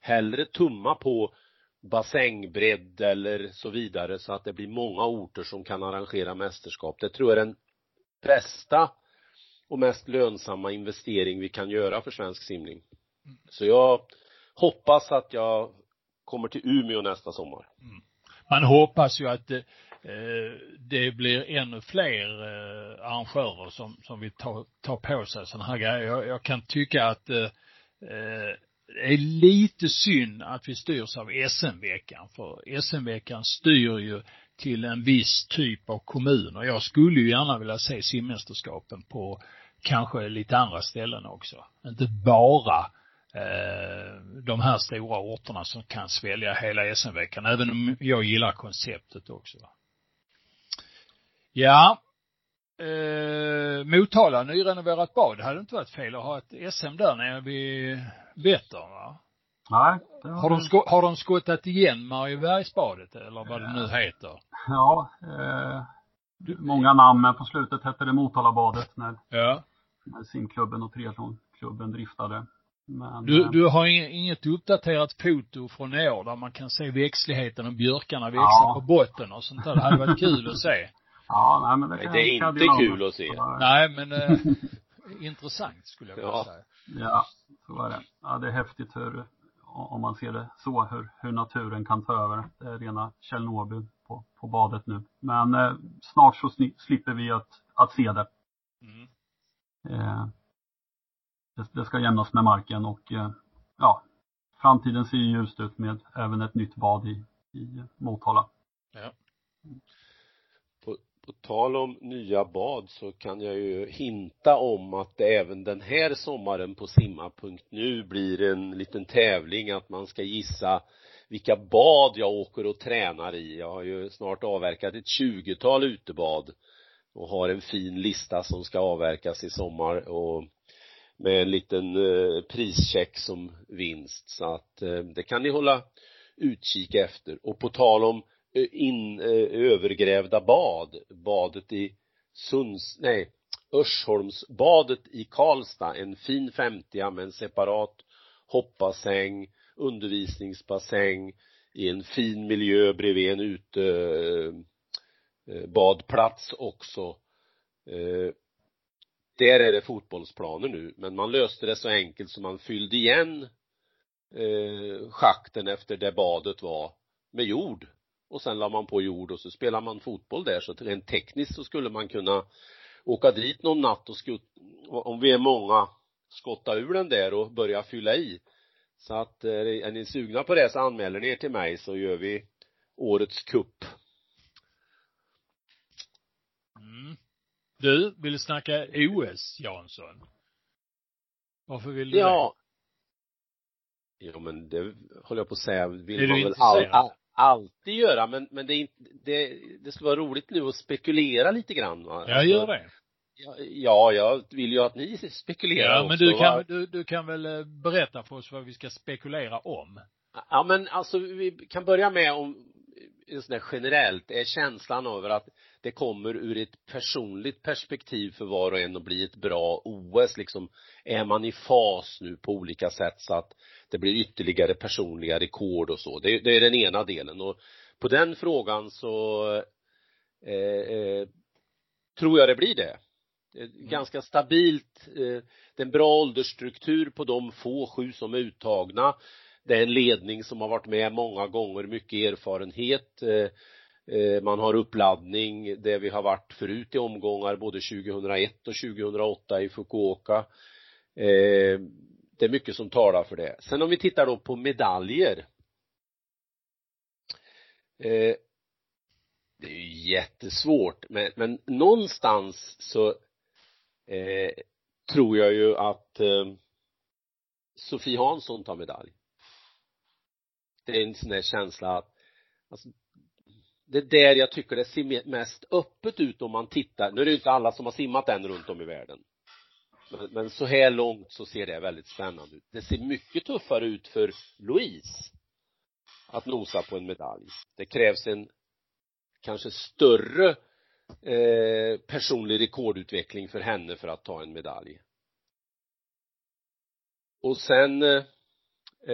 Hellre tumma på bassängbredd eller så vidare så att det blir många orter som kan arrangera mästerskap. Det tror jag är den bästa och mest lönsamma investering vi kan göra för svensk simning. Så jag hoppas att jag kommer till Umeå nästa sommar. Mm. Man hoppas ju att det, eh, det blir ännu fler eh, arrangörer som, som vill ta, ta på sig sådana här grejer. Jag, jag kan tycka att eh, eh det är lite synd att vi styrs av SM-veckan, för SM-veckan styr ju till en viss typ av kommuner. Jag skulle ju gärna vilja se simmästerskapen på kanske lite andra ställen också. Inte bara Eh, de här stora orterna som kan svälja hela SM-veckan, även om jag gillar konceptet också. Ja, eh, Motala, nyrenoverat bad. Det hade inte varit fel att ha ett SM där nere vid Vättern va? Nej. Har de, sko- har de skottat igen Mariebergsbadet eller vad det nu heter? Ja, eh, många namn men på slutet hette det Motalabadet när, ja. när simklubben och triathlonklubben driftade. Men, du, eh, du har inget uppdaterat foto från i år där man kan se växtligheten och björkarna växa ja. på botten och sånt där. Det hade varit kul att se. Ja, nej men det, det är inte kul att se. Nej, men eh, intressant skulle jag vilja ja. säga. Ja, så är det. Ja, det är häftigt hur, om man ser det så, hur, hur naturen kan ta över. Det är rena Tjernobyl på, på badet nu. Men eh, snart så slipper vi att, att se det. Mm. Eh, det, det ska jämnas med marken och eh, ja, framtiden ser ljust ut med även ett nytt bad i, i Motala. Ja. På, tal om nya bad så kan jag ju hinta om att även den här sommaren på simma.nu blir en liten tävling att man ska gissa vilka bad jag åker och tränar i. Jag har ju snart avverkat ett tjugotal utebad och har en fin lista som ska avverkas i sommar och med en liten eh, prischeck som vinst så att eh, det kan ni hålla utkik efter och på tal om Eh, in, eh, övergrävda bad, badet i Sunds, nej, Örsholmsbadet i Karlstad, en fin 50 med en separat hoppbassäng, undervisningsbassäng i en fin miljö bredvid en ute eh, eh, badplats också. Eh, där är det fotbollsplaner nu, men man löste det så enkelt som man fyllde igen eh, schakten efter där badet var med jord. Och sen la man på jord och så spelar man fotboll där så rent tekniskt så skulle man kunna åka dit någon natt och skut, om vi är många, skotta ur den där och börja fylla i. Så att eh, är ni sugna på det så anmäler ni er till mig så gör vi årets kupp. Mm. Du, vill snacka OS, Jansson? Varför vill du Ja. Ja men det håller jag på att säga, vill Är man väl all, all, alltid göra men, men det det, det skulle vara roligt nu att spekulera lite grann va? Jag gör det. Ja, ja, jag vill ju att ni spekulerar Ja, men också, du va? kan, du, du kan väl eh, berätta för oss vad vi ska spekulera om? Ja men alltså vi kan börja med om en sån där generellt, är känslan över att det kommer ur ett personligt perspektiv för var och en att bli ett bra OS liksom, är man i fas nu på olika sätt så att det blir ytterligare personliga rekord och så. Det, det är den ena delen och på den frågan så eh, eh, tror jag det blir det. Det är Ganska stabilt, eh, det är en bra åldersstruktur på de få sju som är uttagna. Det är en ledning som har varit med många gånger, mycket erfarenhet. Eh, Man har uppladdning där vi har varit förut i omgångar både 2001 och 2008 i Fukuoka. Eh, Det är mycket som talar för det. Sen om vi tittar då på medaljer. Eh, Det är ju jättesvårt men, men någonstans så eh, tror jag ju att eh, Sofie Hansson tar medalj. Det är en sån där känsla att alltså, det är där jag tycker det ser mest öppet ut om man tittar, nu är det ju inte alla som har simmat än runt om i världen men, men så här långt så ser det väldigt spännande ut. Det ser mycket tuffare ut för Louise att nosa på en medalj. Det krävs en kanske större eh, personlig rekordutveckling för henne för att ta en medalj. Och sen eh,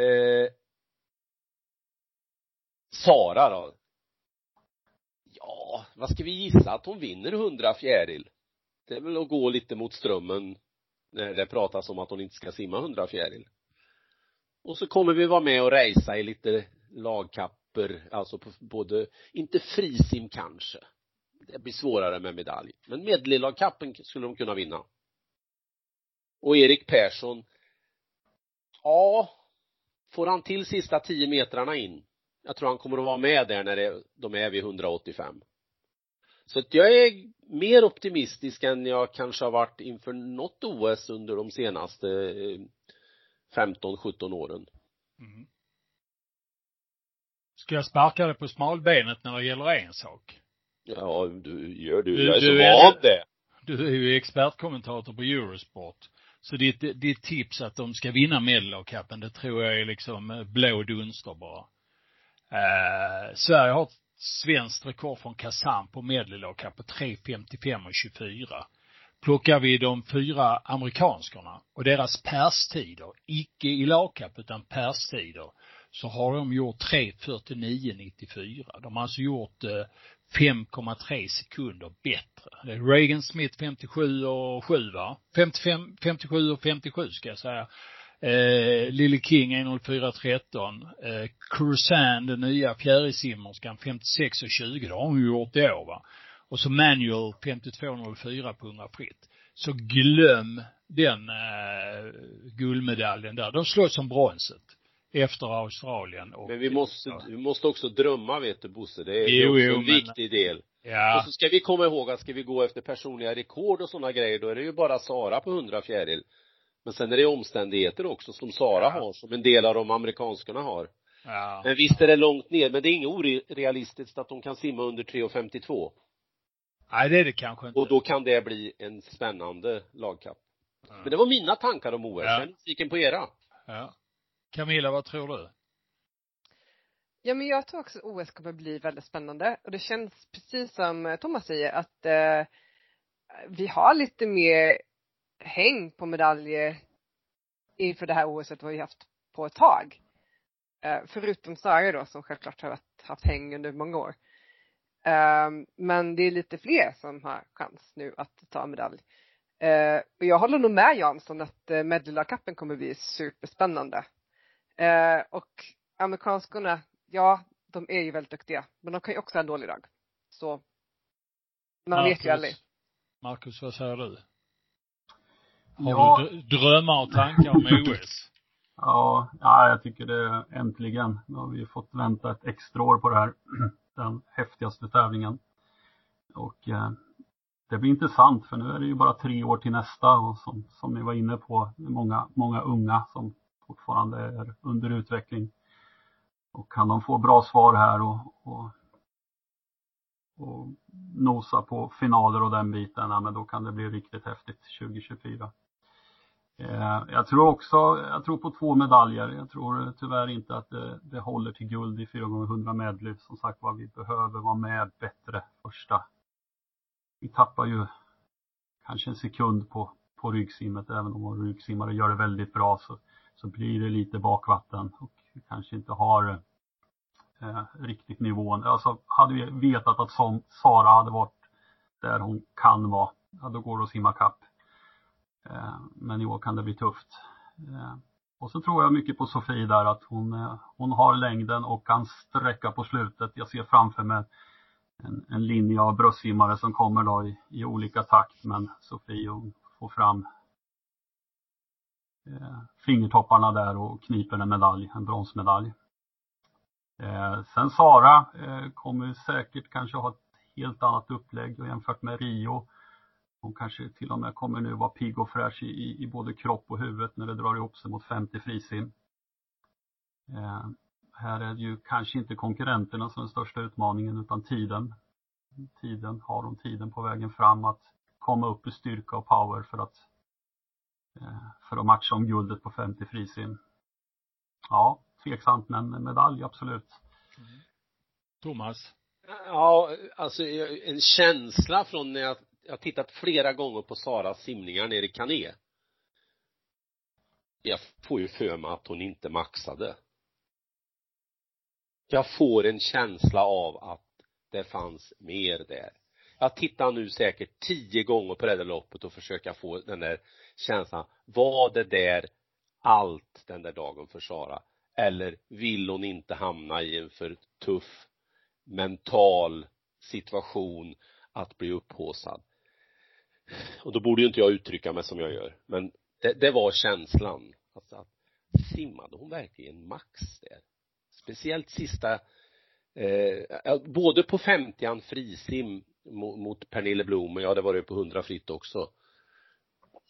eh Sara då? Ja, vad ska vi gissa att hon vinner 100 fjäril? Det är väl att gå lite mot strömmen när det pratas om att hon inte ska simma 100 fjäril. Och så kommer vi vara med och racea i lite lagkapper, alltså på både, inte frisim kanske. Det blir svårare med medalj. Men medellagkappen skulle de kunna vinna. Och Erik Persson, ja, får han till sista tio metrarna in, jag tror han kommer att vara med där när det, de är vid 185. Så att jag är mer optimistisk än jag kanske har varit inför något OS under de senaste 15-17 åren. Mm. Ska jag sparka dig på smalbenet när det gäller en sak? Ja, du gör du. Du- Jag är så du är- van det. Du är ju expertkommentator på Eurosport. Så ditt, ditt tips att de ska vinna Medelhavskappen, det tror jag är liksom eh, blå dunster bara. Eh, Sverige har ett svenskt rekord från Kazan på Medelhavskapp på 3.55 och 24. Plockar vi de fyra amerikanskorna och deras perstider, icke i lagkapp utan perstider, så har de gjort 3.49,94. De har alltså gjort eh, 5,3 sekunder bättre. Det är Reagan Smith 57 och 7 va? 55, 57 och 57 ska jag säga. Eh, Lily King 1.04.13. Eh, Cruzan, den nya fjärilsimmerskan 56 och 20. Det har hon ju gjort i år va. Och så Manual 52.04 på 100 fritt. Så glöm den eh, guldmedaljen där. De slåss om bronset. Efter Australien och Men vi måste, vi måste också drömma vet du Bosse. Det är, Jo, det är också jo, en men- viktig del. Ja. Och så ska vi komma ihåg att ska vi gå efter personliga rekord och sådana grejer, då är det ju bara Sara på 100 fjäril. Men sen är det omständigheter också som Sara Ja. har, som en del av de amerikanskarna har. Ja. Men visst är det långt ner, men det är inget orealistiskt att de kan simma under 3.52. Nej, det är det kanske inte. Och då kan det bli en spännande lagkapp. Ja. Men det var mina tankar om OS. Ja. Jag är nyfiken på era. Ja. Camilla, vad tror du? Ja men jag tror också att OS kommer bli väldigt spännande och det känns precis som Thomas säger att eh, vi har lite mer häng på medaljer inför det här OSet vad vi haft på ett tag. Eh, förutom Sara då som självklart har haft häng under många år. Eh, men det är lite fler som har chans nu att ta medalj. Eh, och jag håller nog med Jansson att eh, Medleycupen kommer bli superspännande. Och amerikanskorna, ja, de är ju väldigt duktiga. Men de kan ju också ha en dålig dag. Så man vet ju aldrig. Marcus, vad säger du? Har Ja. du dr- drömmar och tankar om OS? Ja, ja, jag tycker det äntligen. Nu har vi fått vänta ett extra år på det här. Den häftigaste tävlingen. Och eh, det blir intressant för nu är det ju bara tre år till nästa och som, som ni var inne på, många, många unga som fortfarande är under utveckling. Och kan de få bra svar här och, och, och nosa på finaler och den biten, ja, men då kan det bli riktigt häftigt 2024. Eh, jag tror också, jag tror på två medaljer. Jag tror tyvärr inte att det, det håller till guld i 4x100 medley. Som sagt var, vi behöver vara med bättre första. Vi tappar ju kanske en sekund på, på ryggsimmet. Även om vår ryggsimmare gör det väldigt bra så, så blir det lite bakvatten och vi kanske inte har eh, riktigt nivån. Alltså hade vi vetat att som Sara hade varit där hon kan vara, ja, då går det att simma kapp. Eh, men i år kan det bli tufft. Eh, och så tror jag mycket på Sofie där att hon, eh, hon har längden och kan sträcka på slutet. Jag ser framför mig en, en linje av bröstsimmare som kommer då i, i olika takt men Sofie hon får fram eh, fingertopparna där och kniper en medalj, en bronsmedalj. Eh, sen Sara eh, kommer säkert kanske ha ett helt annat upplägg jämfört med Rio hon kanske till och med kommer nu vara pigg och fräsch i, i, i både kropp och huvudet när det drar ihop sig mot 50 frisim. Eh, här är det ju kanske inte konkurrenterna som är den största utmaningen utan tiden. Tiden, har hon tiden på vägen fram att komma upp i styrka och power för att eh, för att matcha om guldet på 50 frisim. Ja, tveksamt men medalj absolut. Thomas? Ja, alltså en känsla från när jag, jag har tittat flera gånger på Saras simningar nere i Kané. Jag får ju för mig att hon inte maxade. Jag får en känsla av att det fanns mer där. Jag tittar nu säkert tio gånger på det där loppet och försöker få den där känslan. Var det där allt den där dagen för Sara? Eller vill hon inte hamna i en för tuff mental situation att bli upphaussad. Och då borde ju inte jag uttrycka mig som jag gör. Men det, det var känslan. Alltså att simmade hon verkligen max där? Speciellt sista, eh, både på 50 frisim mot, mot Pernille Blom, och ja det var det på 100 fritt också.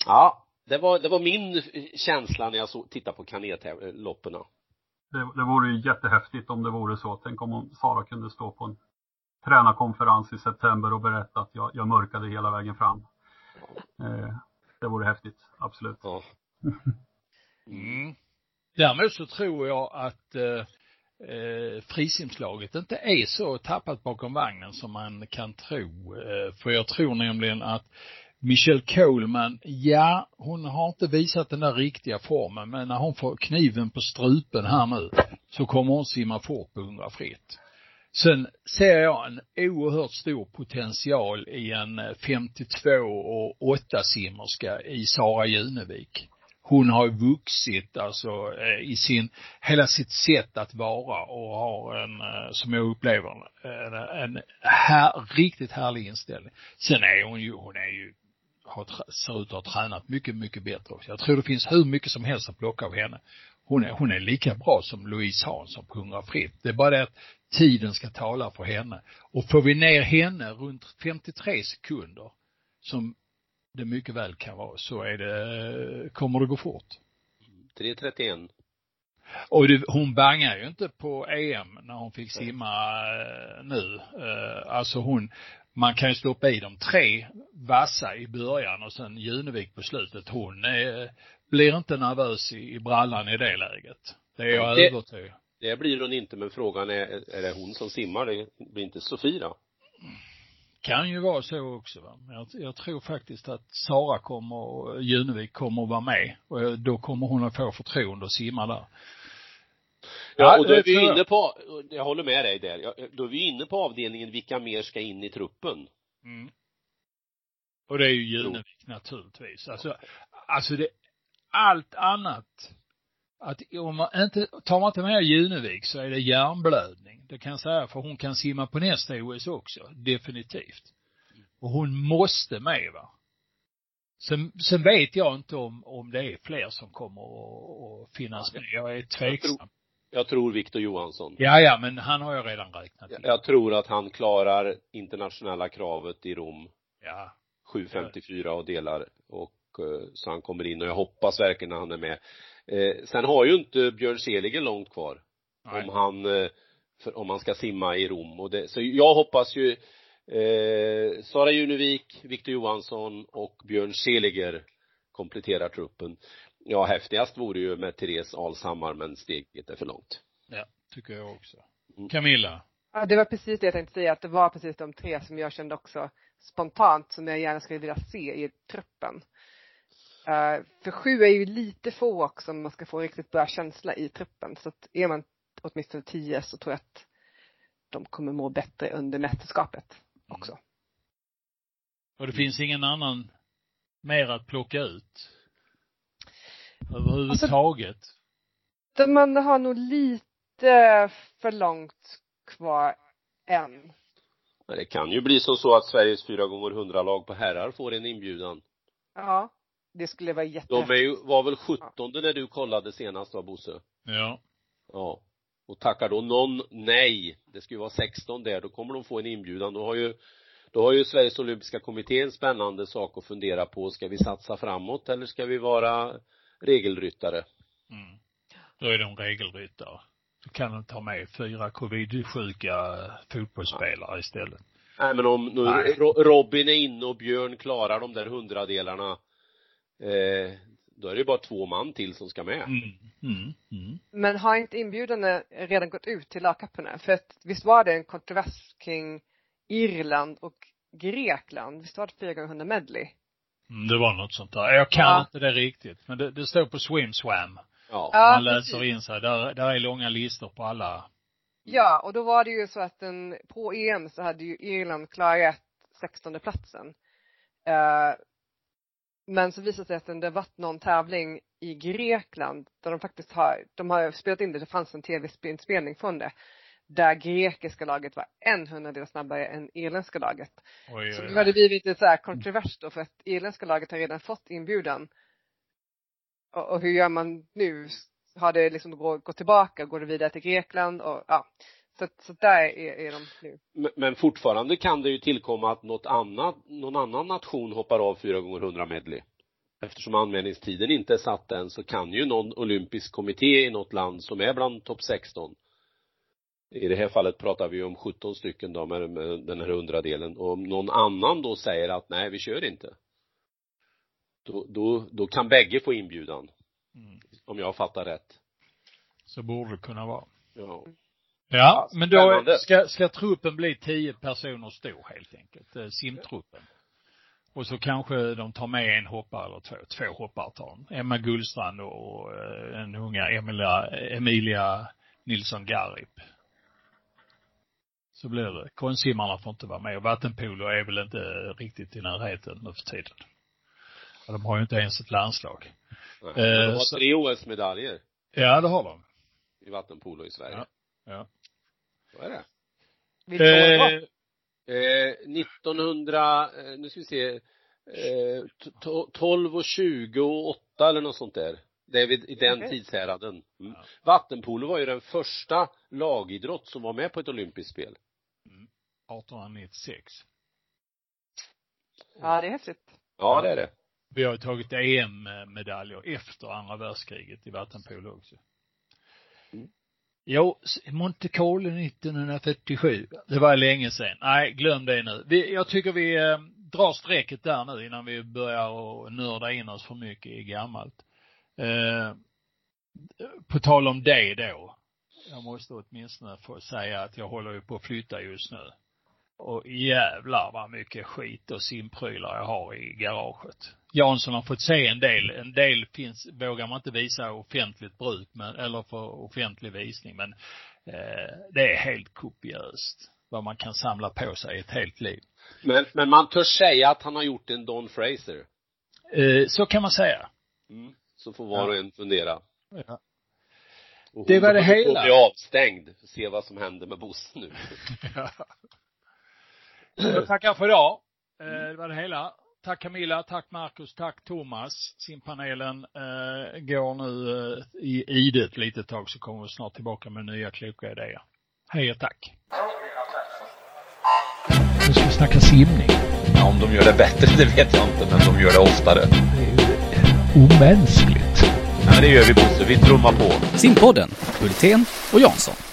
Ja, det var, det var min känsla när jag så, tittade på kanetloppen. Det, det vore ju jättehäftigt om det vore så. Tänk om Sara kunde stå på en tränarkonferens i september och berätta att jag, jag mörkade hela vägen fram. Eh, det vore häftigt, absolut. Ja. Mm. Däremot så tror jag att eh, eh, frisimslaget inte är så tappat bakom vagnen som man kan tro. Eh, för jag tror nämligen att Michelle Coleman, ja, hon har inte visat den där riktiga formen, men när hon får kniven på strupen här nu så kommer hon simma fort på 100 fritt. Sen ser jag en oerhört stor potential i en eh, 52 och 8 simmerska i Sara Junevik. Hon har vuxit alltså eh, i sin, hela sitt sätt att vara och har en, eh, som jag upplever en, en här, riktigt härlig inställning. Sen är hon ju, hon är ju har, ser ut att ha tränat mycket, mycket bättre också. Jag tror det finns hur mycket som helst att plocka av henne. Hon är, hon är lika bra som Louise Hansson på 100 fritt. Det är bara det att tiden ska tala för henne. Och får vi ner henne runt 53 sekunder, som det mycket väl kan vara, så är det, kommer det gå fort. 3.31. Och det, hon bangar ju inte på EM när hon fick simma eh, nu. Eh, alltså hon, man kan ju stoppa i dem tre vassa i början och sen Junevik på slutet. Hon är, blir inte nervös i, i brallan i det läget. Det är jag Det- övertygad Det blir hon inte, men frågan är, är det hon som simmar? Det blir inte Sofie då? kan ju vara så också va. Jag, jag tror faktiskt att Sara kommer, och Junevik kommer att vara med. Och då kommer hon att få förtroende att simma där. Ja, och då är vi inne på, jag håller med dig där, då är vi inne på avdelningen vilka mer ska in i truppen. Mm. Och det är ju Junevik naturligtvis. Alltså, alltså det, allt annat, att om man inte, tar man inte med Junevik så är det hjärnblödning. Det kan jag säga, för hon kan simma på nästa OS också, definitivt. Och hon måste med va. Sen, sen vet jag inte om, om det är fler som kommer att, finnas med. Jag är tveksam. Jag tror Viktor Johansson. Ja, ja, men han har jag redan räknat Jag, jag tror att han klarar internationella kravet i Rom Ja. 7.54 och delar och eh, så han kommer in och jag hoppas verkligen när han är med. Eh, sen har ju inte Björn Seliger långt kvar. Nej. Om han, eh, för, om han ska simma i Rom och det, så jag hoppas ju eh, Sara Junevik, Viktor Johansson och Björn Seliger kompletterar truppen. Ja, häftigast vore ju med Therese Alshammar men steget är för långt. Ja, tycker jag också. Mm. Camilla. Ja, det var precis det jag tänkte säga, att det var precis de tre som jag kände också spontant som jag gärna skulle vilja se i truppen. Eh, för sju är ju lite få också om man ska få riktigt bra känsla i truppen. Så att är man åtminstone tio så tror jag att de kommer må bättre under mästerskapet också. Och det finns ingen annan mer att plocka ut? Överhuvudtaget? De andra har nog lite för långt kvar än. Men det kan ju bli så, så att Sveriges 4 gånger 100 lag på herrar får en inbjudan. Ja, det skulle vara De jättehäftigt. är ju, var väl 17 när du kollade senast va Bosse? Ja. Ja. Och tackar då någon nej, det ska ju vara 16 där, då kommer de få en inbjudan. Då har ju, då har ju Sveriges Olympiska Kommitté en spännande sak att fundera på. Ska vi satsa framåt eller ska vi vara regelryttare? Mm. Då är de regelryttare. Då kan de ta med fyra covid-sjuka fotbollsspelare istället. Nej men om nu Nej. Robin är inne och Björn klarar de där hundradelarna, eh, då är det ju bara två man till som ska med. Mm. Mm. Mm. Men har inte inbjudan redan gått ut till lagkapparna? För att visst var det en kontrovers kring Irland och Grekland? Visst var det 4 gånger 100 medley? Mm, Det var något sånt där. Jag kan Ja. inte det riktigt. Men det, det står på Swimswam. Ja. Ja, Man läser precis. in sig. Där, där är långa listor på alla. Ja, och då var det ju så att den, på EM så hade ju Irland klarat 16 platsen. Eh, men så visade det sig att det varit någon tävling i Grekland där de faktiskt har, de har spelat in det, det fanns en tv-inspelning från det. Där grekiska laget var en hundradel snabbare än irländska laget. Oj, Så oj, nu har det blivit lite så här kontrovers då för att irländska laget har redan fått inbjudan. Och, och hur gör man nu? Har det liksom gå- gått tillbaka? Går det vidare till Grekland? Och ja. Så, så där är, är de nu. Men- Men fortfarande kan det ju tillkomma att något annat, någon annan nation hoppar av 4 gånger 100 medley. Eftersom anmälningstiden inte är satt än så kan ju någon olympisk kommitté i något land som är bland topp 16 i det här fallet pratar vi om 17 stycken då med, med den här hundradelen och om någon annan då säger att nej vi kör inte då, då, då kan bägge få inbjudan Mm. om jag fattar rätt Så borde det kunna vara. ja Ja, men då ska, ska truppen bli tio personer stor helt enkelt. Eh, Simtruppen. Och så kanske de tar med en hoppare eller två. Två hoppare tar de. Emma Gullstrand och eh, den unga Emilia, Emilia Nilsson Garip. Så blir det. Konstsimmarna får inte vara med och vattenpolo är väl inte riktigt i närheten nu för tiden. De har ju inte ens ett landslag. nej. Eh, de har så- tre OS-medaljer Ja, det har de. i vattenpolo i Sverige Ja. Ja. Så är det Vilka år var det? Eh, Eh, 1900, eh, nu ska vi se, eh, t- to- 12 och 20 och 8 eller något sånt där. Det är vid, i den Okej. tidshäraden. Mm. Ja. Vattenpolo var ju den första lagidrott som var med på ett olympiskt spel. 1896. Ja, det är häftigt. Ja, det är det. Vi har ju tagit EM-medaljer efter andra världskriget i vattenpolo också. Mm. Jo, Monte Carlo 1947. Det var länge sedan. Nej, glöm det nu. Vi, jag tycker vi eh, drar strecket där nu innan vi börjar och nörda in oss för mycket i gammalt. Eh, på tal om det då. Jag måste åtminstone få säga att jag håller ju på att flytta just nu. Och jävlar vad mycket skit och simprylar jag har i garaget. Jansson har fått se en del. En del finns, vågar man inte visa offentligt bruk, men, eller för offentlig visning, men eh, det är helt kopiöst vad man kan samla på sig ett helt liv. Men, men man törs säga att han har gjort en Don Fraser. Eh, så kan man säga. Mm. Så får var och en fundera. Ja. Och Det var det hon hela. får bli avstängd. Se vad som händer med Bosse nu. Jag tackar för idag. Eh, Det var det hela. Tack Camilla, tack Marcus, tack Thomas. Simpanelen eh, går nu eh, i idet lite tag så kommer vi snart tillbaka med nya kloka idéer. Hej och tack. Nu ska vi snacka simning. Ja, om de gör det bättre, det vet jag inte, men de gör det oftare. Det är ju omänskligt. Ja, men det gör vi Bosse, vi trummar på. Simpodden, Hultén och Jansson.